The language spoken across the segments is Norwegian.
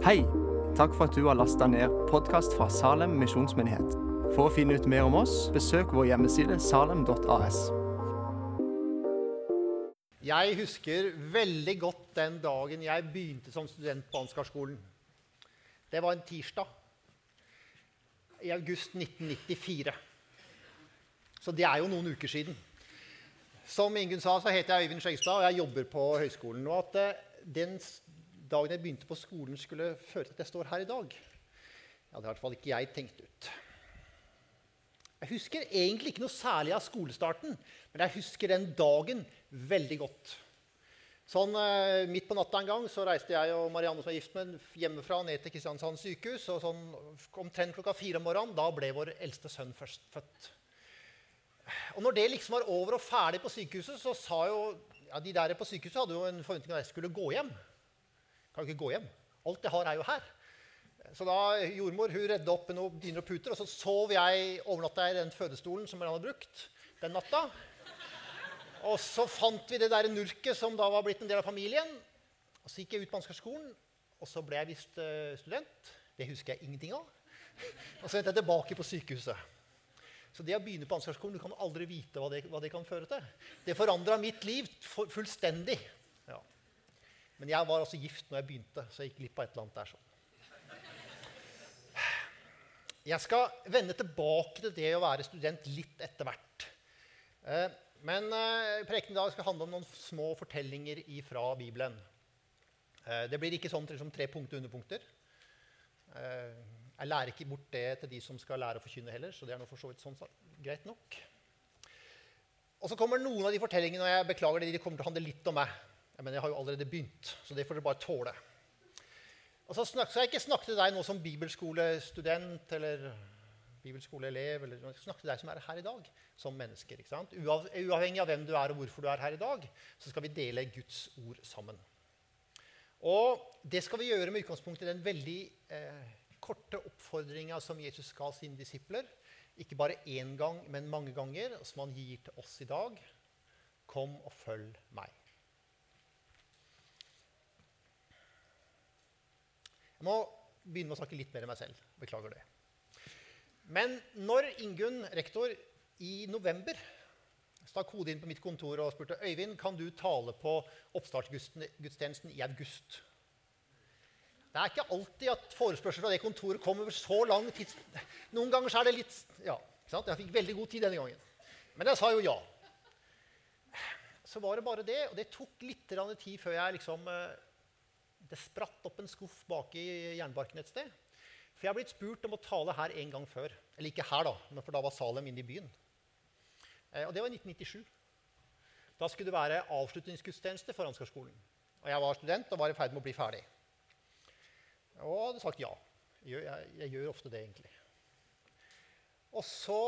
Hei! Takk for at du har lasta ned podkast fra Salem misjonsmyndighet. For å finne ut mer om oss, besøk vår hjemmeside salem.as. Jeg husker veldig godt den dagen jeg begynte som student på Ansgarskolen. Det var en tirsdag i august 1994. Så det er jo noen uker siden. Som Ingunn sa, så heter jeg Øyvind Skjegstad, og jeg jobber på høyskolen. Og at eh, den dagen jeg begynte på skolen, skulle føre til at jeg står her i dag, ja, det har i hvert fall ikke jeg tenkt ut. Jeg husker egentlig ikke noe særlig av skolestarten, men jeg husker den dagen veldig godt. Sånn eh, Midt på natta en gang så reiste jeg og Marianne som er gift med, hjemmefra ned til Kristiansand sykehus. og sånn Omtrent klokka fire om morgenen da ble vår eldste sønn først født. Og når det liksom var over og ferdig på sykehuset, så sa jo ja, de der på sykehuset hadde jo en forventning om at jeg skulle gå hjem. Kan ikke gå hjem. Alt jeg har, er jo her. Så da jordmor hun redde opp noen dyner og puter, og så sov jeg overnatta i den fødestolen som han hadde brukt den natta. Og så fant vi det der nurket som da var blitt en del av familien. Og så gikk jeg ut på Ansgarskolen, og så ble jeg visst eh, student. Det husker jeg ingenting av. Og så vendte jeg tilbake på sykehuset. Så det å begynne på Ansgarskolen, du kan aldri vite hva det, hva det kan føre til. Det forandra mitt liv fullstendig. Ja. Men jeg var altså gift når jeg begynte, så jeg gikk glipp av et eller annet der. sånn. Jeg skal vende tilbake til det å være student litt etter hvert. Eh, Men eh, prekenen i dag skal handle om noen små fortellinger fra Bibelen. Eh, Det blir ikke sånn som tre punkter underpunkter. Jeg lærer ikke bort det til de som skal lære å forkynne heller, så det er noe for så vidt sånn så greit nok. Og så kommer noen av de fortellingene, og jeg beklager det, de kommer til å handle litt om meg. Men jeg har jo allerede begynt, så det får dere bare tåle. Og så skal jeg ikke snakke til deg nå som bibelskolestudent eller bibelskoleelev. eller Jeg snakke til deg som er her i dag, som mennesker. ikke sant? Uavhengig av hvem du er og hvorfor du er her i dag, så skal vi dele Guds ord sammen. Og det skal vi gjøre med utgangspunkt i den veldig eh, korte oppfordringa som Jesus ga sine disipler. Ikke bare én gang, men mange ganger, som han gir til oss i dag. Kom og følg meg. Jeg må begynne med å snakke litt mer om meg selv. Beklager det. Men når Ingunn, rektor, i november stakk hodet inn på mitt kontor og spurte Øyvind, kan du tale på oppstartsgudstjenesten i august. Det er ikke alltid at forespørsler fra det kontoret kommer over så lang tids... Noen ganger så er det litt Ja, ikke sant? jeg fikk veldig god tid denne gangen. Men jeg sa jo ja. Så var det bare det, og det tok litt tid før jeg liksom eh, Det spratt opp en skuff bak i jernbarken et sted. For jeg er blitt spurt om å tale her en gang før. Eller ikke her, da, men for da var Salem inne i byen. Eh, og det var i 1997. Da skulle det være avslutningsgudstjeneste for Ansgarskolen. Og jeg var student og var i ferd med å bli ferdig. Og hadde sagt ja. Jeg, jeg, jeg gjør ofte det, egentlig. Og så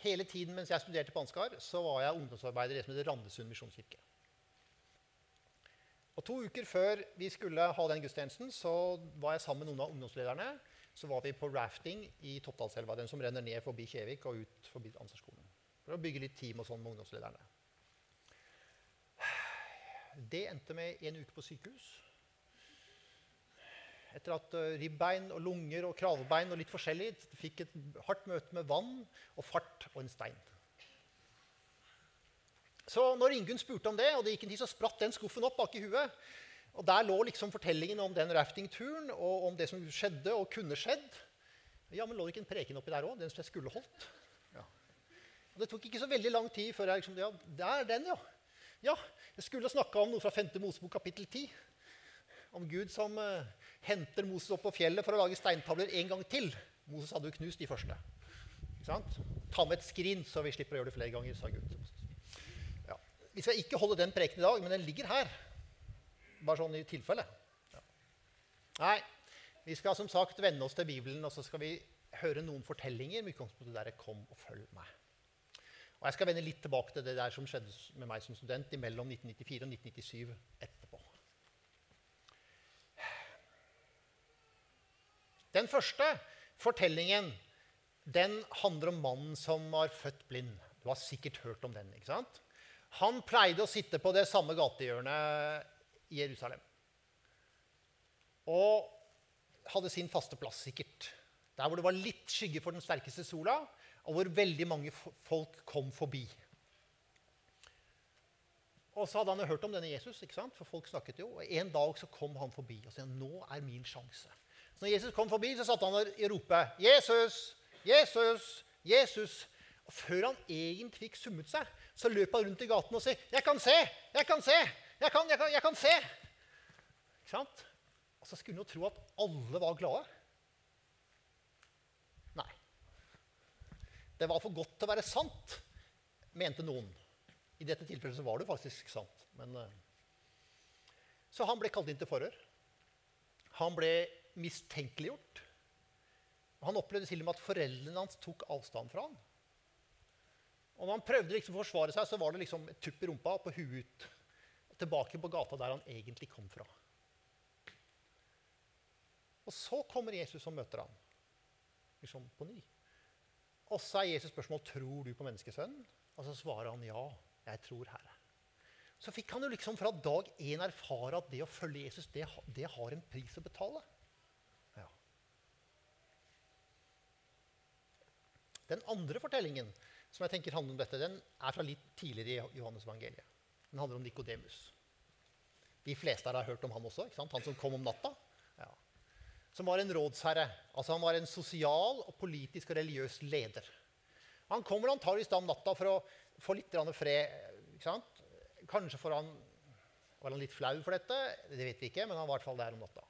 Hele tiden mens jeg studerte på Ansgar, så var jeg ungdomsarbeider i det som heter Randesund misjonskirke. Og To uker før vi skulle ha den gudstjenesten, så var jeg sammen med noen av ungdomslederne. Så var vi på rafting i Toppdalselva, den som renner ned forbi Kjevik og ut forbi Ansgarskolen. For å bygge litt team og sånn med ungdomslederne. Det endte med en uke på sykehus. Etter at uh, ribbein og lunger og kravbein og litt forskjellig fikk et hardt møte med vann og fart og en stein. Så når Ingunn spurte om det, og det gikk en tid, så spratt den skuffen opp bak i huet. Og der lå liksom fortellingen om den raftingturen og om det som skjedde og kunne skjedd. Ja, men lå det ikke en preken oppi der òg? Den som jeg skulle holdt? Ja. Og det tok ikke så veldig lang tid før jeg liksom Ja, det er den, ja. Ja, jeg skulle snakka om noe fra 5. Mosebok kapittel 10. Om Gud som uh, henter Moses opp på fjellet for å lage steintavler en gang til. Moses hadde jo knust de første. Ikke sant? Ta med et skrin, så vi slipper å gjøre det flere ganger, sa Gud. Vi skal ikke holde den preken i dag, men den ligger her. Bare sånn i tilfelle. Ja. Nei, vi skal som sagt vende oss til Bibelen, og så skal vi høre noen fortellinger med utgangspunkt i der 'Kom og følg meg'. Og Jeg skal vende litt tilbake til det der som skjedde med meg som student mellom 1994 og 1997 etterpå. Den første fortellingen den handler om mannen som var født blind. Du har sikkert hørt om den. ikke sant? Han pleide å sitte på det samme gatehjørnet i Jerusalem. og hadde sin faste plass, sikkert. Der hvor det var litt skygge for den sterkeste sola, og hvor veldig mange folk kom forbi. Og så hadde han hørt om denne Jesus, ikke sant? for folk snakket jo. Og En dag så kom han forbi og sa nå er min sjanse. Så når Jesus kom forbi, så satte han og ropte 'Jesus! Jesus! Jesus!' Og Før han egentlig fikk summet seg, så løp han rundt i gaten og sa 'Jeg kan se! Jeg kan se! Jeg kan, jeg kan, jeg kan se!' Ikke sant? Og så skulle han jo tro at alle var glade. Nei. Det var for godt til å være sant, mente noen. I dette tilfellet så var det faktisk sant. Men, uh... Så han ble kalt inn til forhør. Han ble mistenkeliggjort. Han opplevde til og med at foreldrene hans tok avstand fra ham. Og når han prøvde liksom å forsvare seg, så var det liksom et tupp i rumpa og på huet ut. Tilbake på gata der han egentlig kom fra. Og så kommer Jesus og møter ham liksom på ny. Og så er Jesus spørsmål tror du på menneskesønnen. Og så svarer han ja, jeg tror Herre. Så fikk han jo liksom fra dag én erfare at det å følge Jesus, det, det har en pris å betale. Ja. Den andre fortellingen som jeg tenker handler om dette, den er fra litt tidligere i Johannes evangeliet. Den handler om Nikodemus. De fleste her har hørt om han også. ikke sant? Han som kom om natta. Ja. Som var en rådsherre. Altså Han var en sosial, og politisk og religiøs leder. Han kommer antakeligvis om natta for å få litt fred. ikke sant? Kanskje for han, var han litt flau for dette, det vet vi ikke, men han var i hvert fall der om natta.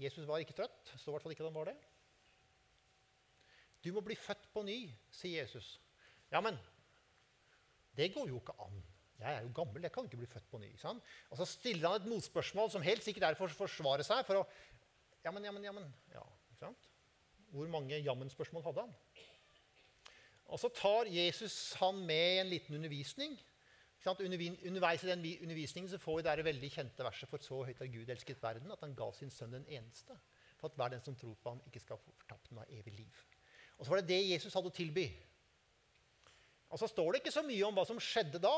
Jesus var ikke trøtt. Det står i hvert fall ikke at han var det. Du må bli født på ny, sier Jesus. Ja, men det går jo ikke an. Jeg er jo gammel, jeg kan ikke bli født på ny. Sant? Og så stiller han et motspørsmål som helt sikkert er for å forsvare seg. for å, Ja, men, ja, men, ja. Ja, sant? Hvor mange jammen-spørsmål hadde han? Og så tar Jesus han med i en liten undervisning. Underveis i den undervisningen så får vi det veldig kjente verset For så høyt har Gud elsket verden, at han ga sin sønn den eneste. For at hver den som tror på ham, ikke skal få fortapt, men ha evig liv. Og så var det det Jesus hadde å tilby. Og så står det ikke så mye om hva som skjedde da,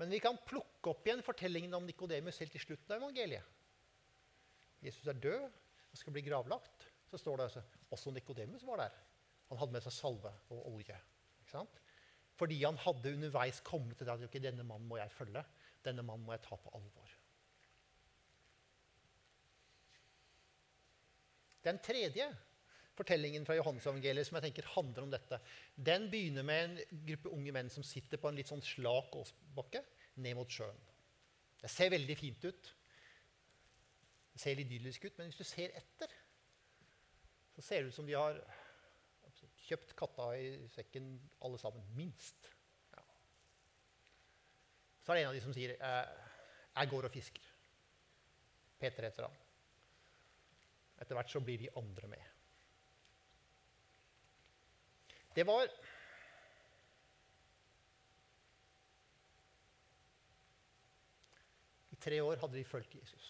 men vi kan plukke opp igjen fortellingen om Nikodemus helt til slutten av evangeliet. Jesus er død og skal bli gravlagt. Så står det altså, også Nikodemus var der. Han hadde med seg salve og olje. Fordi han hadde underveis kommet til det at okay, denne mannen må jeg følge. Denne mannen må jeg ta på alvor. Den tredje fortellingen fra Johannes-evangeliet som jeg tenker handler om dette, den begynner med en gruppe unge menn som sitter på en litt sånn slak åsbakke ned mot sjøen. Det ser veldig fint ut. Det ser idyllisk ut, men hvis du ser etter, så ser det ut som de har kjøpt katta i sekken alle sammen. Minst. Ja. Så er det en av de som sier eh, 'Jeg går og fisker'. Peter heter han. Etter hvert så blir de andre med. Det var I tre år hadde de fulgt Jesus.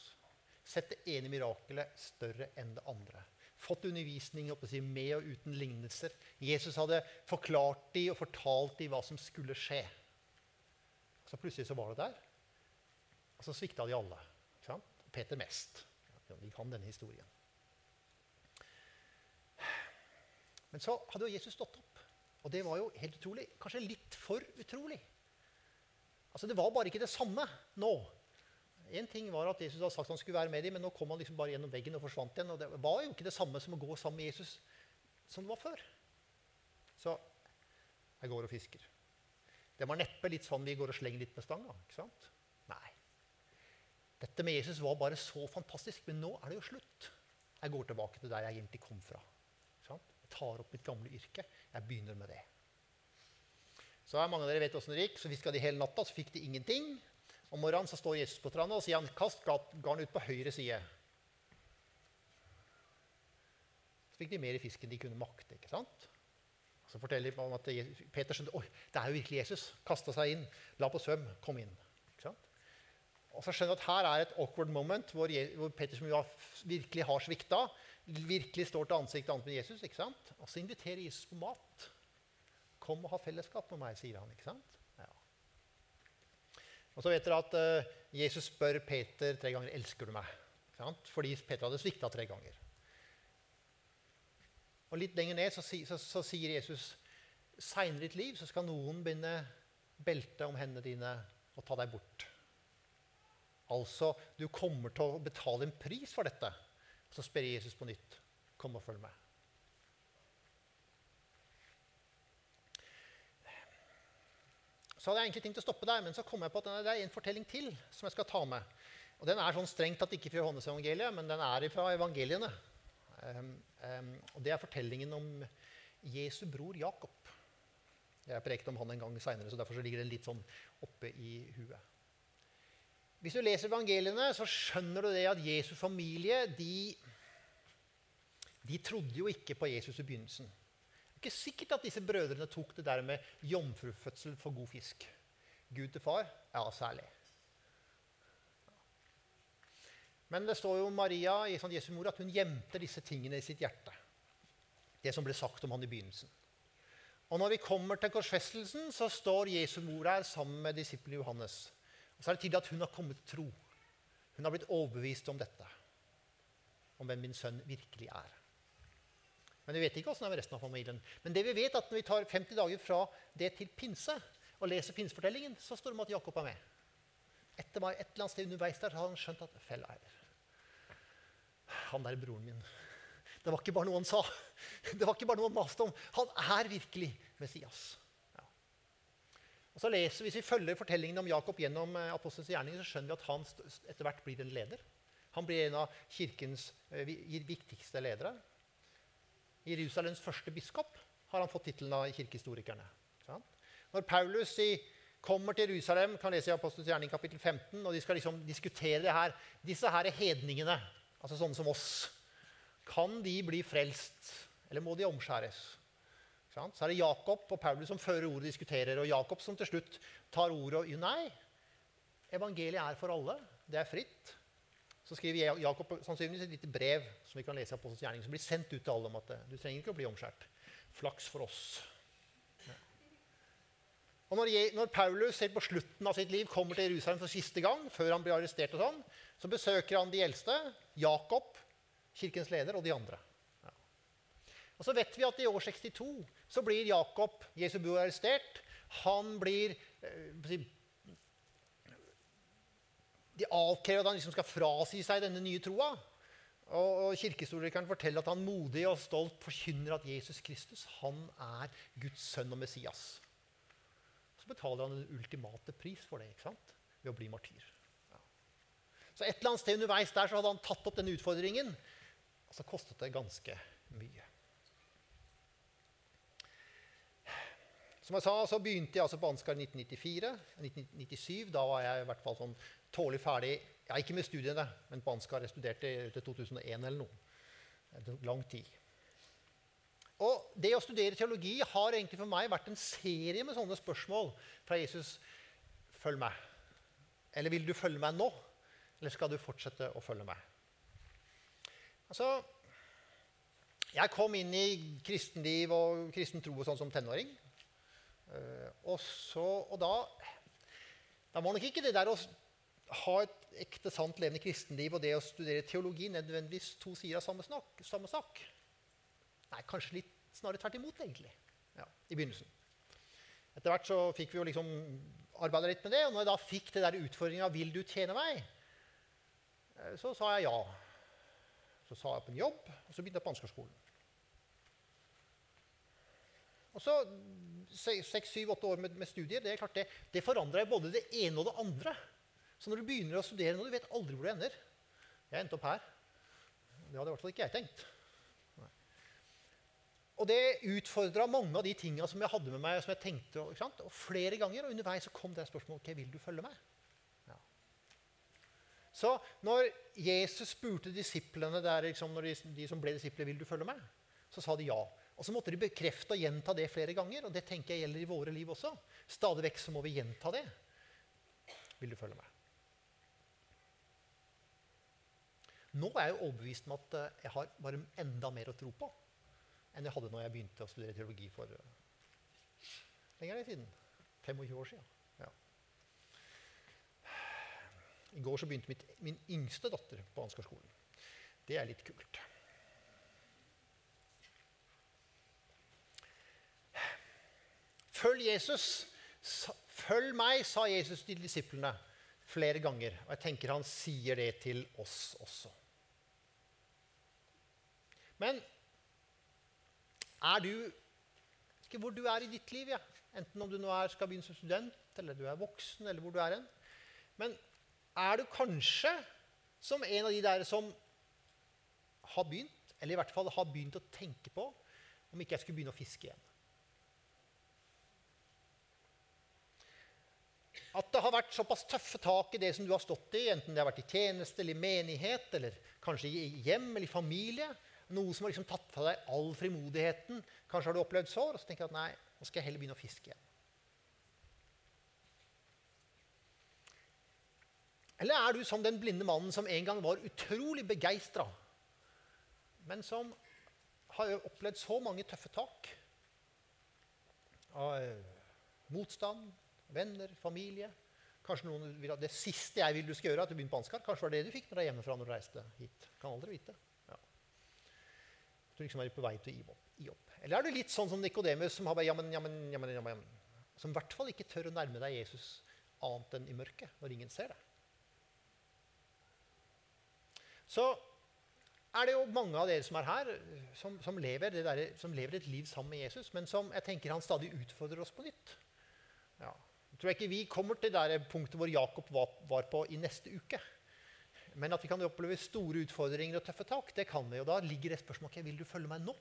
Sett det ene mirakelet større enn det andre. Fått undervisning si, med og uten lignelser. Jesus hadde forklart dem og fortalt dem hva som skulle skje. Så plutselig så var det der. Og så svikta de alle. Peter mest. Vi kan denne historien. Men så hadde jo Jesus stått opp. Og det var jo helt utrolig. Kanskje litt for utrolig. Altså, Det var bare ikke det samme nå. En ting var at Jesus hadde sagt han skulle være med dem, men nå kom han liksom bare gjennom veggen og forsvant igjen. og Det var jo ikke det samme som å gå sammen med Jesus som det var før. Så jeg går og fisker. Det var neppe litt sånn vi går og slenger litt med stanga. ikke sant? Nei. Dette med Jesus var bare så fantastisk, men nå er det jo slutt. Jeg går tilbake til der jeg egentlig kom fra. Jeg tar opp mitt gamle yrke. Jeg. Så er mange av dere vet hvordan det gikk. Så fiska de hele natta, så fikk de ingenting. Om morgenen så står Jesus på stranda og sier han, kast garn ut på høyre side. Så fikk de mer i fisk enn de kunne makte. ikke sant? Så forteller man at Peter skjønte oi, det er jo virkelig Jesus. Kasta seg inn, la på svøm, kom inn. ikke sant? Og så skjønner de at her er et awkward moment hvor, hvor Peter, som jo virkelig har svikta, virkelig står til ansikt annet med Jesus. ikke sant? Og så inviterer Jesus på mat. Kom og ha fellesskap med meg, sier han. ikke sant? Ja. Og så vet dere at uh, Jesus spør Peter tre ganger 'Elsker du meg?' Fordi Peter hadde svikta tre ganger. Og Litt lenger ned så, så, så sier Jesus seinere i ditt liv så skal noen binde belte om hendene dine og ta deg bort. Altså, du kommer til å betale en pris for dette. Så spør Jesus på nytt. Kom og følg meg. Så hadde jeg egentlig tenkt å stoppe der, men så kom jeg på at det er en fortelling til som jeg skal ta med. Og Den er sånn strengt tatt ikke fra Johannes-evangeliet, men den er fra evangeliene. Um, um, og Det er fortellingen om Jesu bror Jakob. Jeg prekte om han en gang seinere, så derfor så ligger den litt sånn oppe i huet. Hvis du leser evangeliene, så skjønner du det at Jesu familie de, de trodde jo ikke på Jesus i begynnelsen. Ikke sikkert at disse brødrene tok det der med jomfrufødsel for god fisk. Gud til far? Ja, særlig. Men det står jo Maria i sånn Jesu mor at hun gjemte disse tingene i sitt hjerte. Det som ble sagt om han i begynnelsen. Og når vi kommer til korsfestelsen, så står Jesu mor her sammen med disippelen Johannes. Og så er det tydelig at hun har kommet til tro. Hun har blitt overbevist om dette. Om hvem min sønn virkelig er. Men vi vet ikke åssen det er med resten av familien. Men det vi vet at når vi tar 50 dager fra det til pinse og leser pinsefortellingen, så står det om at Jakob er med. Etter meg, et eller annet sted underveis der har han skjønt at fella er Han der broren min. Det var ikke bare noe han sa. Det var ikke bare noe han maste om. Han er virkelig Messias. Ja. Og så leser, Hvis vi følger fortellingen om Jakob gjennom eh, apostelens gjerninger, så skjønner vi at han etter hvert blir en leder. Han blir en av kirkens eh, viktigste ledere. Jerusalems første biskop har han fått tittelen av kirkehistorikerne. Når Paulus kommer til Jerusalem, kan lese i Apostelens gjerning kapittel 15, og de skal liksom diskutere det her Disse her er hedningene, altså sånne som oss. Kan de bli frelst, eller må de omskjæres? Så er det Jakob og Paulus som fører ordet og diskuterer, og Jakob som til slutt tar ordet og nei. Evangeliet er for alle. Det er fritt. Så skriver Jakob sannsynligvis et lite brev som vi kan lese i Apostelens gjerning, som blir sendt ut til alle om at du trenger ikke å bli omskjært. Flaks for oss. Og når, når, Paulus helt på slutten av sitt liv kommer til Jerusalem for siste gang, før han blir arrestert, og sånn, så besøker han de eldste, Jakob, kirkens leder, og de andre. Ja. Og så vet vi at i år 62 så blir Jakob, Jesu bu, arrestert. Han blir eh, de avkrever at han liksom skal frasi seg denne nye troa. Og, og Kirkehistorikeren forteller at han modig og stolt forkynner at Jesus Kristus han er Guds sønn og Messias. Så betaler han den ultimate pris for det ikke sant? ved å bli martyr. Ja. Så et eller annet sted underveis der så hadde han tatt opp denne utfordringen. Og så kostet det ganske mye. Som jeg sa, så begynte jeg altså på Ansgar i 1994. 1997, Da var jeg i hvert fall sånn tålelig ferdig ja, Ikke med studiene, men på Ansgar. Jeg studerte til 2001 eller noe. Det tok lang tid. Og Det å studere teologi har egentlig for meg vært en serie med sånne spørsmål fra Jesus. Følg meg. Eller vil du følge meg nå? Eller skal du fortsette å følge meg? Altså, Jeg kom inn i kristenliv og kristen tro og sånn som tenåring. Uh, og, så, og da, da var nok ikke det der å ha et ekte, sant, levende kristenliv og det å studere teologi nødvendigvis to sider av samme, snak, samme sak? Nei, kanskje litt snarere tvert imot, egentlig. Ja, I begynnelsen. Etter hvert så fikk vi jo liksom arbeida litt med det. Og når jeg da fikk det der utfordringa 'Vil du tjene meg?', eh, så sa jeg ja. Så sa jeg på en jobb, og så begynte jeg på ansgarskolen. Og så seks, syv, åtte år med, med, studier det er klart det, det forandra både det ene og det andre. Så når du begynner å studere nå, du vet aldri hvor du ender. Jeg endte opp her. Det hadde i hvert fall ikke jeg tenkt. Og det utfordra mange av de tinga som jeg hadde med meg. som jeg tenkte, Og flere ganger og underveis så kom det spørsmålet ok, vil du følge meg. Ja. Så når Jesus spurte disiplene der, liksom, når de, de, som ble disipler, vil du følge meg, så sa de ja. Og så måtte de bekrefte og gjenta det flere ganger. Og det tenker jeg gjelder i våre liv også. Stadig vekk så må vi gjenta det. Vil du følge meg? Nå er jeg jo overbevist om at eh, jeg har bare enda mer å tro på enn jeg hadde når jeg begynte å studere teologi for lenger siden. 25 år siden. Ja. I går så begynte mitt, min yngste datter på Ansgarskolen. Det er litt kult. Følg Jesus. Følg meg, sa Jesus til disiplene flere ganger. Og jeg tenker han sier det til oss også. Men er du ikke hvor du er i ditt liv, ja. enten om du nå er, skal begynne som student, eller du er voksen, eller hvor du er hen. Men er du kanskje som en av de der som har begynt, eller i hvert fall har begynt å tenke på om ikke jeg skulle begynne å fiske igjen? At det har vært såpass tøffe tak i det som du har stått i, enten det har vært i tjeneste eller i menighet, eller kanskje i hjem eller i familie. Noe som har liksom tatt fra deg all frimodigheten. Kanskje har du opplevd sår, og så tenker jeg at nei, nå skal jeg heller begynne å fiske igjen. Eller er du som den blinde mannen som en gang var utrolig begeistra, men som har opplevd så mange tøffe tak? Av eh, motstand, venner, familie. Kanskje noen vil ha Det siste jeg vil du skal gjøre, er at du begynner på Ansgar. Kanskje var det du fikk når du er hjemmefra når du reiste hit. Kan aldri vite. Ja. Du liksom er på vei til å gi opp. Eller er du litt sånn som Nikodemus, som har bare jammen, jammen, jammen, jammen, Som i hvert fall ikke tør å nærme deg Jesus annet enn i mørket, når ingen ser det. Så er det jo mange av dere som er her, som, som, lever, der, som lever, et liv sammen med Jesus, men som jeg tenker han stadig utfordrer oss på nytt. Ja, jeg ikke vi kommer til det punktet hvor Jakob var, på i neste uke. Men at vi kan oppleve store utfordringer og tøffe tak, det kan vi. Og da ligger det spørsmålet okay, vil du følge meg nå.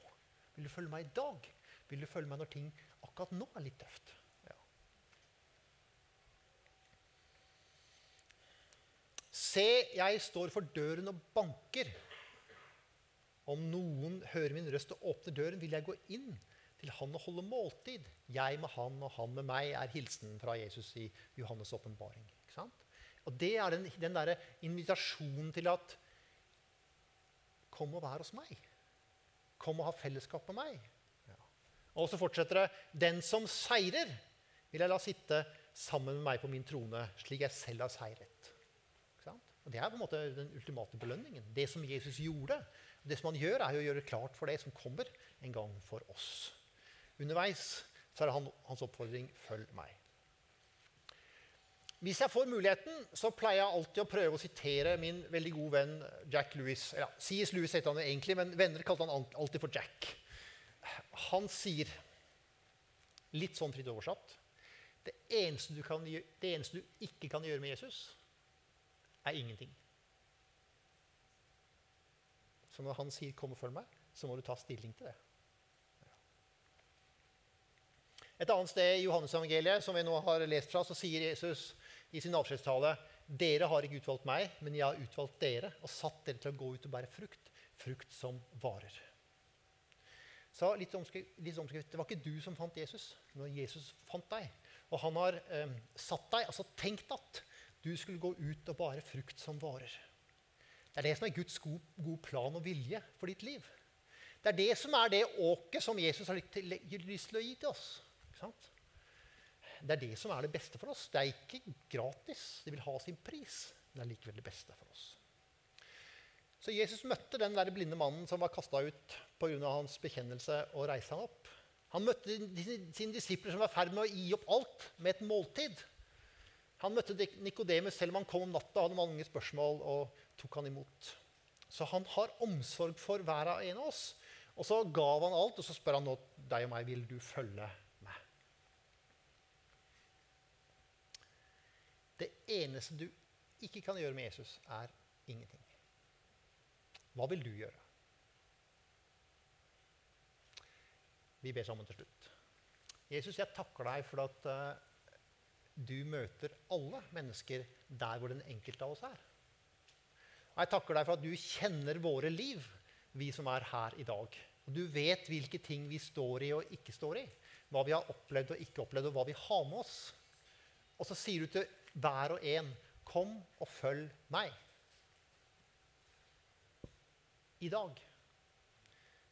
Vil du følge meg i dag? Vil du følge meg når ting akkurat nå er litt tøft? Ja. Se, jeg står for døren og banker. Om noen hører min røst og åpner døren, vil jeg gå inn til han å holde måltid. Jeg med han og han med meg, er hilsen fra Jesus i Johannes' åpenbaring. Og det er den, den der invitasjonen til at Kom og vær hos meg. Kom og ha fellesskap med meg. Ja. Og så fortsetter det. Den som seirer, vil jeg la sitte sammen med meg på min trone, slik jeg selv har seiret. Og Det er på en måte den ultimate belønningen. Det som Jesus gjorde. Det som han gjør, er å gjøre klart for det som kommer en gang for oss. Underveis så er han, hans oppfordring 'følg meg'. Hvis jeg får muligheten, så pleier jeg alltid å prøve å sitere min veldig gode venn Jack Lewis. Ja, C.S. Lewis heter han egentlig, men venner kalte han alltid for Jack. Han sier, litt sånn fritt oversatt det eneste, kan, det eneste, du ikke kan gjøre med Jesus, er ingenting. Så når han sier 'kom og følg meg', så må du ta stilling til det. Et annet sted i Johannes-evangeliet, som vi nå har lest fra, så sier Jesus i sin avskjedstale dere har ikke utvalgt meg, men jeg har utvalgt dere og satt dere til å gå ut og bære frukt. Frukt som varer. Så litt omskrift, litt omskrift, Det var ikke du som fant Jesus, men Jesus fant deg. Og han har eh, satt deg, altså tenkt at du skulle gå ut og bære frukt som varer. Det er det som er Guds god, god plan og vilje for ditt liv. Det er det som er det åket som Jesus har lyst til å gi til oss. Det er det som er det beste for oss. Det er ikke gratis. Det vil ha sin pris, men det er likevel det beste for oss. Så Jesus møtte den der blinde mannen som var kasta ut pga. hans bekjennelse, og reiste han opp. Han møtte sine disipler som var i ferd med å gi opp alt, med et måltid. Han møtte Nikodemus selv om han kom om natta og hadde mange spørsmål. og tok han imot. Så han har omsorg for hver og en av oss. Og så gav han alt, og så spør han nå deg og meg vil du følge Det eneste du ikke kan gjøre med Jesus, er ingenting. Hva vil du gjøre? Vi ber sammen til slutt. Jesus, jeg takker deg for at uh, du møter alle mennesker der hvor den enkelte av oss er. Og jeg takker deg for at du kjenner våre liv, vi som er her i dag. Og du vet hvilke ting vi står i og ikke står i. Hva vi har opplevd og ikke opplevd, og hva vi har med oss. Og så sier du til hver og en, kom og følg meg. I dag.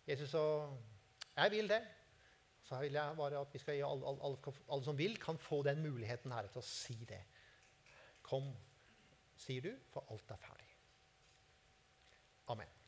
Jesus og jeg vil det. Så vil jeg bare at vi skal gi alle, alle, alle, som vil, kan få den muligheten her til å si det. Kom sier du, for alt er ferdig. Amen.